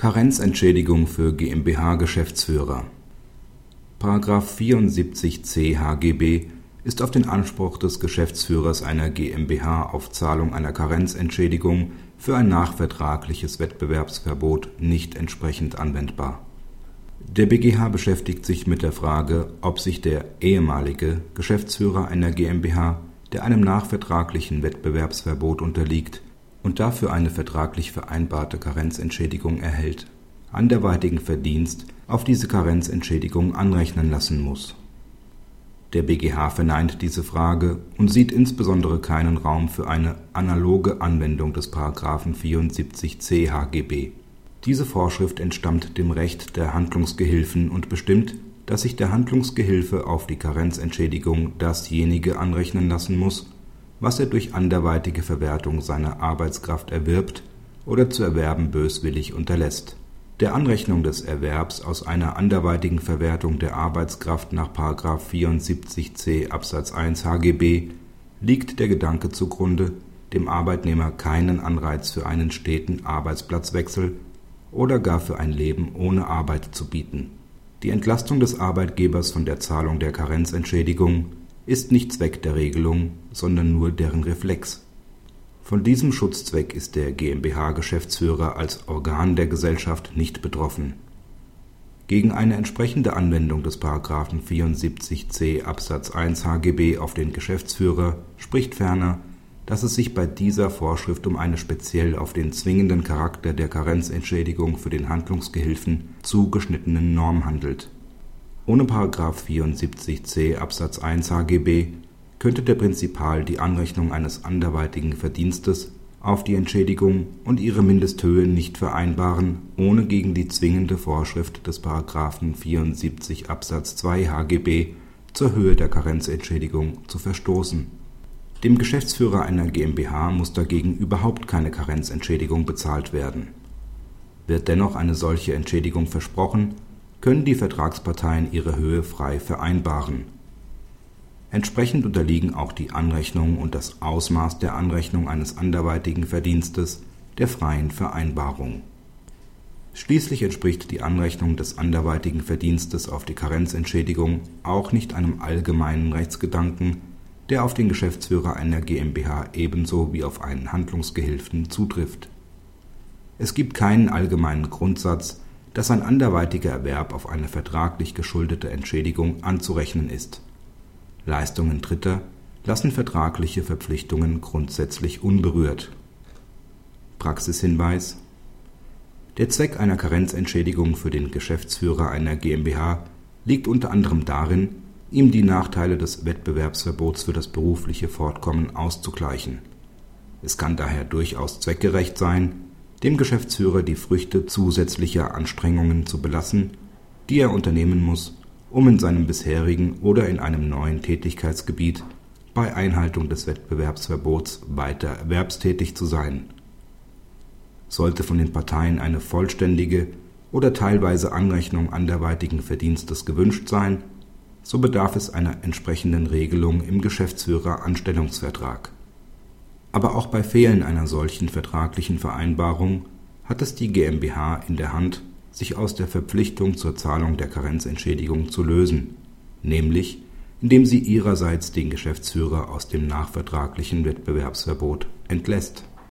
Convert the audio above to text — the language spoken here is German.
Karenzentschädigung für GmbH-Geschäftsführer § 74c HGB ist auf den Anspruch des Geschäftsführers einer GmbH auf Zahlung einer Karenzentschädigung für ein nachvertragliches Wettbewerbsverbot nicht entsprechend anwendbar. Der BgH beschäftigt sich mit der Frage, ob sich der ehemalige Geschäftsführer einer GmbH, der einem nachvertraglichen Wettbewerbsverbot unterliegt und dafür eine vertraglich vereinbarte Karenzentschädigung erhält, anderweitigen Verdienst auf diese Karenzentschädigung anrechnen lassen muss. Der BgH verneint diese Frage und sieht insbesondere keinen Raum für eine analoge Anwendung des § 74c HGB. Diese Vorschrift entstammt dem Recht der Handlungsgehilfen und bestimmt, dass sich der Handlungsgehilfe auf die Karenzentschädigung dasjenige anrechnen lassen muss was er durch anderweitige Verwertung seiner Arbeitskraft erwirbt oder zu erwerben böswillig unterlässt. Der Anrechnung des Erwerbs aus einer anderweitigen Verwertung der Arbeitskraft nach § 74c Absatz 1 HGB liegt der Gedanke zugrunde, dem Arbeitnehmer keinen Anreiz für einen steten Arbeitsplatzwechsel oder gar für ein Leben ohne Arbeit zu bieten. Die Entlastung des Arbeitgebers von der Zahlung der Karenzentschädigung ist nicht Zweck der Regelung, sondern nur deren Reflex. Von diesem Schutzzweck ist der GmbH-Geschäftsführer als Organ der Gesellschaft nicht betroffen. Gegen eine entsprechende Anwendung des § 74c Absatz 1 HGB auf den Geschäftsführer spricht ferner, dass es sich bei dieser Vorschrift um eine speziell auf den zwingenden Charakter der Karenzentschädigung für den Handlungsgehilfen zugeschnittene Norm handelt ohne § 74c Absatz 1 HGB könnte der Prinzipal die Anrechnung eines anderweitigen Verdienstes auf die Entschädigung und ihre Mindesthöhe nicht vereinbaren, ohne gegen die zwingende Vorschrift des § 74 Absatz 2 HGB zur Höhe der Karenzentschädigung zu verstoßen. Dem Geschäftsführer einer GmbH muss dagegen überhaupt keine Karenzentschädigung bezahlt werden. Wird dennoch eine solche Entschädigung versprochen können die Vertragsparteien ihre Höhe frei vereinbaren. Entsprechend unterliegen auch die Anrechnung und das Ausmaß der Anrechnung eines anderweitigen Verdienstes der freien Vereinbarung. Schließlich entspricht die Anrechnung des anderweitigen Verdienstes auf die Karenzentschädigung auch nicht einem allgemeinen Rechtsgedanken, der auf den Geschäftsführer einer GmbH ebenso wie auf einen Handlungsgehilfen zutrifft. Es gibt keinen allgemeinen Grundsatz dass ein anderweitiger Erwerb auf eine vertraglich geschuldete Entschädigung anzurechnen ist. Leistungen Dritter lassen vertragliche Verpflichtungen grundsätzlich unberührt. Praxishinweis Der Zweck einer Karenzentschädigung für den Geschäftsführer einer GmbH liegt unter anderem darin, ihm die Nachteile des Wettbewerbsverbots für das berufliche Fortkommen auszugleichen. Es kann daher durchaus zweckgerecht sein dem Geschäftsführer die Früchte zusätzlicher Anstrengungen zu belassen, die er unternehmen muss, um in seinem bisherigen oder in einem neuen Tätigkeitsgebiet bei Einhaltung des Wettbewerbsverbots weiter erwerbstätig zu sein. Sollte von den Parteien eine vollständige oder teilweise Anrechnung anderweitigen Verdienstes gewünscht sein, so bedarf es einer entsprechenden Regelung im Geschäftsführeranstellungsvertrag aber auch bei Fehlen einer solchen vertraglichen Vereinbarung hat es die GmbH in der Hand, sich aus der Verpflichtung zur Zahlung der Karenzentschädigung zu lösen, nämlich indem sie ihrerseits den Geschäftsführer aus dem nachvertraglichen Wettbewerbsverbot entlässt